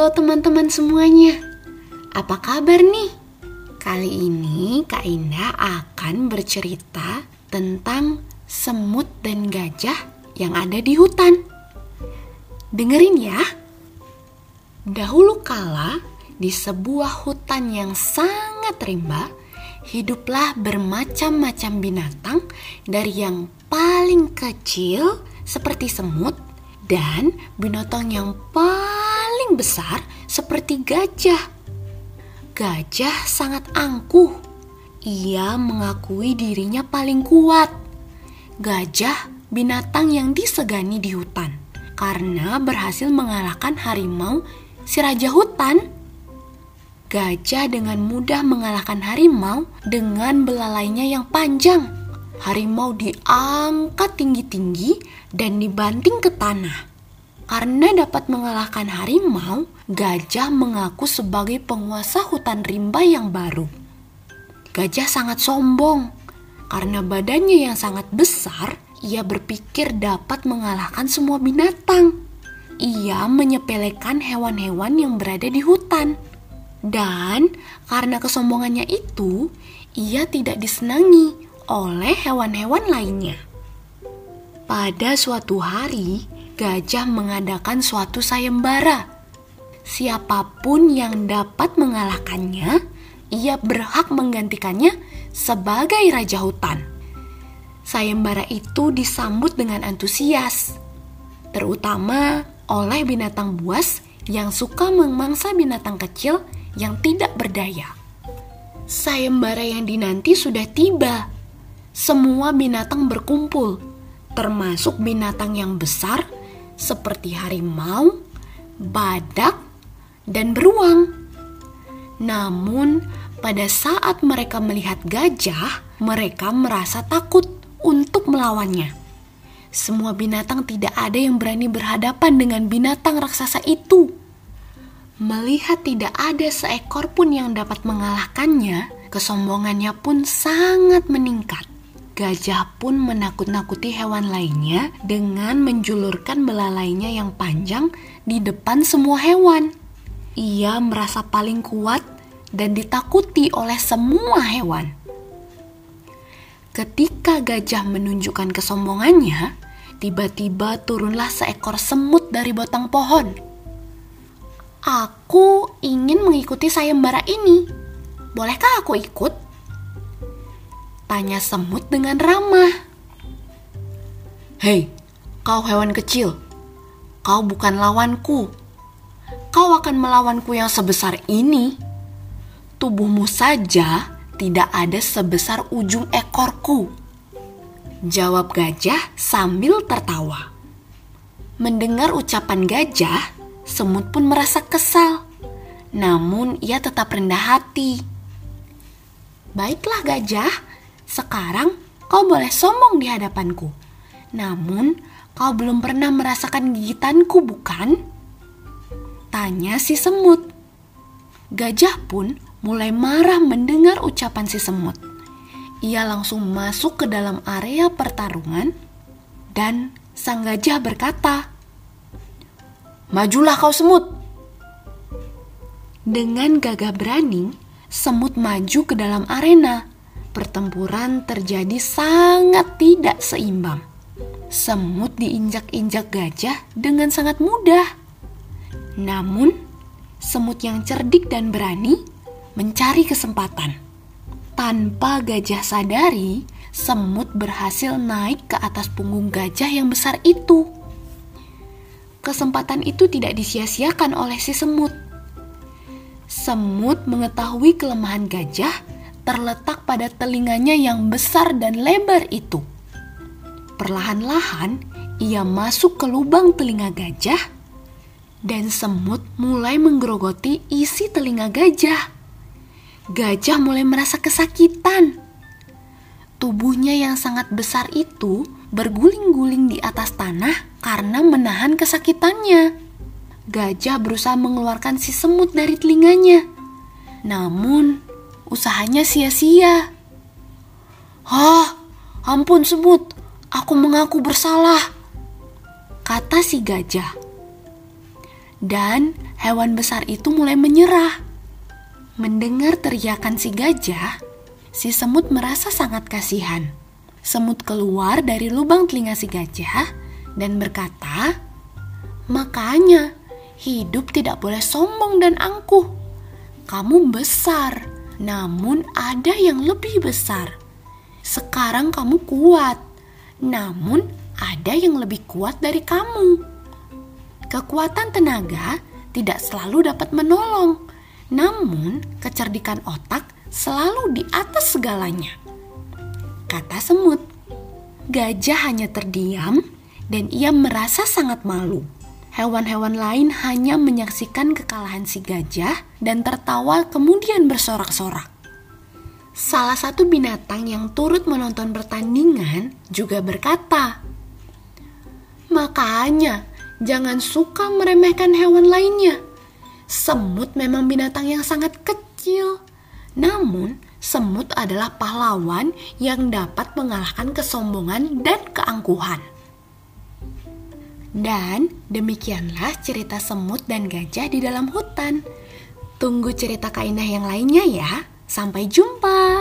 Halo teman-teman semuanya, apa kabar nih? Kali ini Kak Indah akan bercerita tentang semut dan gajah yang ada di hutan. Dengerin ya. Dahulu kala, di sebuah hutan yang sangat rimba, hiduplah bermacam-macam binatang dari yang paling kecil seperti semut dan binatang yang paling besar seperti gajah. Gajah sangat angkuh. Ia mengakui dirinya paling kuat. Gajah binatang yang disegani di hutan karena berhasil mengalahkan harimau si raja hutan. Gajah dengan mudah mengalahkan harimau dengan belalainya yang panjang harimau diangkat tinggi-tinggi dan dibanting ke tanah. Karena dapat mengalahkan harimau, gajah mengaku sebagai penguasa hutan rimba yang baru. Gajah sangat sombong karena badannya yang sangat besar, ia berpikir dapat mengalahkan semua binatang. Ia menyepelekan hewan-hewan yang berada di hutan. Dan karena kesombongannya itu, ia tidak disenangi oleh hewan-hewan lainnya. Pada suatu hari, gajah mengadakan suatu sayembara. Siapa pun yang dapat mengalahkannya, ia berhak menggantikannya sebagai raja hutan. Sayembara itu disambut dengan antusias, terutama oleh binatang buas yang suka memangsa binatang kecil yang tidak berdaya. Sayembara yang dinanti sudah tiba semua binatang berkumpul, termasuk binatang yang besar seperti harimau, badak, dan beruang. Namun, pada saat mereka melihat gajah, mereka merasa takut untuk melawannya. Semua binatang tidak ada yang berani berhadapan dengan binatang raksasa itu. Melihat tidak ada seekor pun yang dapat mengalahkannya, kesombongannya pun sangat meningkat. Gajah pun menakut-nakuti hewan lainnya dengan menjulurkan belalainya yang panjang di depan semua hewan. Ia merasa paling kuat dan ditakuti oleh semua hewan. Ketika gajah menunjukkan kesombongannya, tiba-tiba turunlah seekor semut dari batang pohon. Aku ingin mengikuti sayembara ini. Bolehkah aku ikut? Tanya semut dengan ramah. Hei, kau hewan kecil. Kau bukan lawanku. Kau akan melawanku yang sebesar ini. Tubuhmu saja tidak ada sebesar ujung ekorku. Jawab gajah sambil tertawa. Mendengar ucapan gajah, semut pun merasa kesal. Namun ia tetap rendah hati. Baiklah gajah, sekarang kau boleh sombong di hadapanku. Namun, kau belum pernah merasakan gigitanku, bukan? Tanya si semut. Gajah pun mulai marah mendengar ucapan si semut. Ia langsung masuk ke dalam area pertarungan dan sang gajah berkata, "Majulah kau semut." Dengan gagah berani, semut maju ke dalam arena pertempuran terjadi sangat tidak seimbang. Semut diinjak-injak gajah dengan sangat mudah. Namun, semut yang cerdik dan berani mencari kesempatan. Tanpa gajah sadari, semut berhasil naik ke atas punggung gajah yang besar itu. Kesempatan itu tidak disia-siakan oleh si semut. Semut mengetahui kelemahan gajah terletak pada telinganya yang besar dan lebar itu. Perlahan-lahan ia masuk ke lubang telinga gajah dan semut mulai menggerogoti isi telinga gajah. Gajah mulai merasa kesakitan. Tubuhnya yang sangat besar itu berguling-guling di atas tanah karena menahan kesakitannya. Gajah berusaha mengeluarkan si semut dari telinganya. Namun, usahanya sia-sia. Hah, ampun sebut, aku mengaku bersalah, kata si gajah. Dan hewan besar itu mulai menyerah. Mendengar teriakan si gajah, si semut merasa sangat kasihan. Semut keluar dari lubang telinga si gajah dan berkata, "Makanya hidup tidak boleh sombong dan angkuh. Kamu besar, namun ada yang lebih besar. Sekarang kamu kuat, namun ada yang lebih kuat dari kamu." Kekuatan tenaga tidak selalu dapat menolong, namun kecerdikan otak selalu di atas segalanya. Kata semut, gajah hanya terdiam dan ia merasa sangat malu. Hewan-hewan lain hanya menyaksikan kekalahan si gajah dan tertawa kemudian bersorak-sorak. Salah satu binatang yang turut menonton pertandingan juga berkata, "Makanya jangan suka meremehkan hewan lainnya. Semut memang binatang yang sangat kecil, namun semut adalah pahlawan yang dapat mengalahkan kesombongan dan keangkuhan. Dan demikianlah cerita semut dan gajah di dalam hutan. Tunggu cerita kainah yang lainnya ya. Sampai jumpa.